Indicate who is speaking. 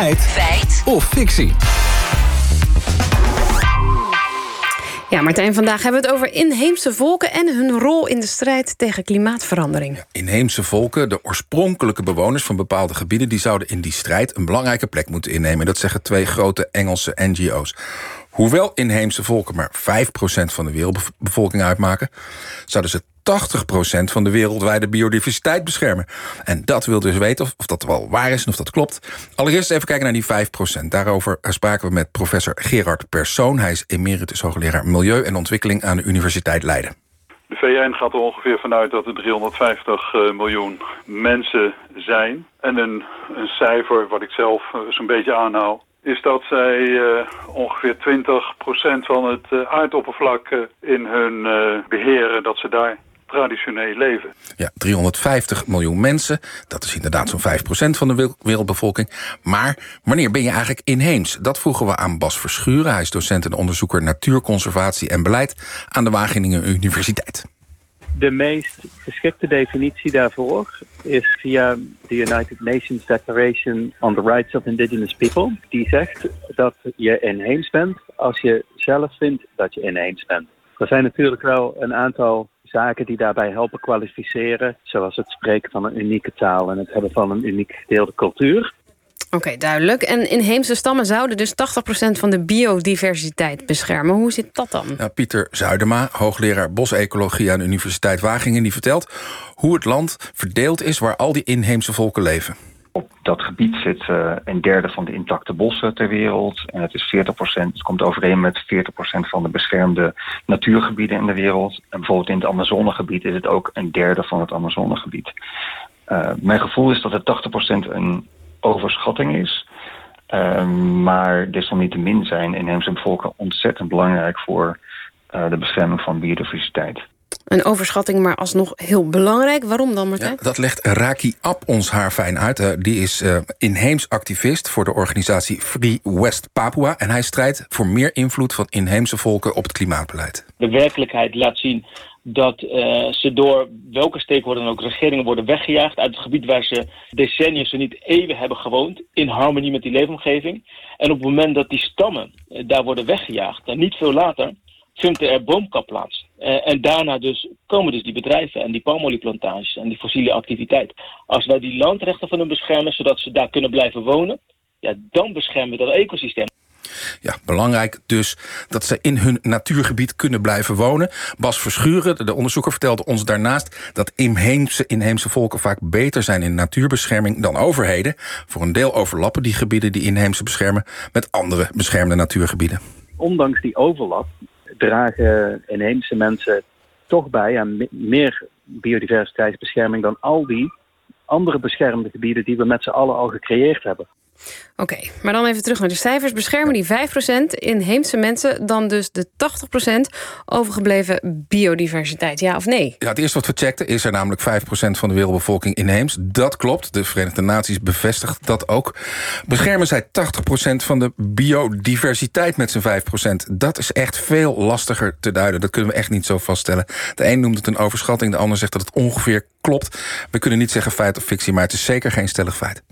Speaker 1: Feit. Feit. Of fictie.
Speaker 2: Ja, Martijn, vandaag hebben we het over inheemse volken... en hun rol in de strijd tegen klimaatverandering. Ja,
Speaker 3: inheemse volken, de oorspronkelijke bewoners van bepaalde gebieden... die zouden in die strijd een belangrijke plek moeten innemen. Dat zeggen twee grote Engelse NGO's. Hoewel inheemse volken maar 5% van de wereldbevolking uitmaken... zouden ze 80% van de wereldwijde biodiversiteit beschermen. En dat wil dus weten of, of, dat wel waar is en of dat klopt. Allereerst even kijken naar die 5%. Daarover spraken we met professor Gerard Persoon. Hij is emeritus hoogleraar Milieu en Ontwikkeling aan de Universiteit Leiden.
Speaker 4: De VN gaat er ongeveer vanuit dat er 350 eh, miljoen mensen zijn. En een, een cijfer wat ik zelf eh, zo'n beetje aanhoud is dat zij uh, ongeveer 20% van het aardoppervlak in hun beheren, dat ze daar traditioneel leven.
Speaker 3: Ja, 350 miljoen mensen. Dat is inderdaad zo'n 5% van de wereldbevolking. Maar wanneer ben je eigenlijk inheems? Dat vroegen we aan Bas Verschuren. Hij is docent en onderzoeker natuurconservatie en beleid... aan de Wageningen Universiteit.
Speaker 5: De meest geschikte definitie daarvoor is via de United Nations Declaration on the Rights of Indigenous People. Die zegt dat je inheems bent als je zelf vindt dat je inheems bent. Er zijn natuurlijk wel een aantal zaken die daarbij helpen kwalificeren. Zoals het spreken van een unieke taal en het hebben van een uniek gedeelde cultuur.
Speaker 2: Oké, duidelijk. En inheemse stammen zouden dus 80% van de biodiversiteit beschermen. Hoe zit dat dan?
Speaker 3: Nou, Pieter Zuidema, hoogleraar bosecologie aan de Universiteit Wageningen... die vertelt hoe het land verdeeld is waar al die inheemse volken leven.
Speaker 6: Op dat gebied zit een derde van de intacte bossen ter wereld. En het is 40% het komt overeen met 40% van de beschermde natuurgebieden in de wereld. En bijvoorbeeld in het Amazonegebied is het ook een derde van het Amazonegebied. Uh, mijn gevoel is dat het 80% een overschatting is. Uh, maar desalniettemin zijn inheemse bevolking ontzettend belangrijk voor uh, de bescherming van biodiversiteit.
Speaker 2: Een overschatting, maar alsnog heel belangrijk. Waarom dan, Martijn?
Speaker 3: Ja, dat legt Raki Ab ons haar fijn uit. Die is uh, inheems activist voor de organisatie Free West Papua. En hij strijdt voor meer invloed van inheemse volken op het klimaatbeleid.
Speaker 7: De werkelijkheid laat zien dat uh, ze door welke stakeholder dan ook regeringen worden weggejaagd uit het gebied waar ze decennia, zo niet eeuwen hebben gewoond, in harmonie met die leefomgeving. En op het moment dat die stammen uh, daar worden weggejaagd, dan niet veel later, vindt er boomkap plaats. Uh, en daarna dus komen dus die bedrijven en die palmolieplantages en die fossiele activiteit. Als wij die landrechten van hen beschermen, zodat ze daar kunnen blijven wonen, ja, dan beschermen we dat ecosysteem.
Speaker 3: Ja, belangrijk dus dat ze in hun natuurgebied kunnen blijven wonen. Bas Verschuren, de onderzoeker, vertelde ons daarnaast... dat inheemse, inheemse volken vaak beter zijn in natuurbescherming dan overheden. Voor een deel overlappen die gebieden die inheemse beschermen... met andere beschermde natuurgebieden.
Speaker 5: Ondanks die overlap dragen inheemse mensen toch bij aan meer biodiversiteitsbescherming dan al die andere beschermde gebieden die we met z'n allen al gecreëerd hebben.
Speaker 2: Oké, maar dan even terug naar de cijfers. Beschermen die 5% inheemse mensen... dan dus de 80% overgebleven biodiversiteit, ja of nee?
Speaker 3: Ja, het eerste wat we checkten is er namelijk 5% van de wereldbevolking inheems. Dat klopt, de Verenigde Naties bevestigt dat ook. Beschermen zij 80% van de biodiversiteit met zijn 5%. Dat is echt veel lastiger te duiden. Dat kunnen we echt niet zo vaststellen. De een noemt het een overschatting, de ander zegt dat het ongeveer klopt. We kunnen niet zeggen feit of fictie, maar het is zeker geen stellig feit.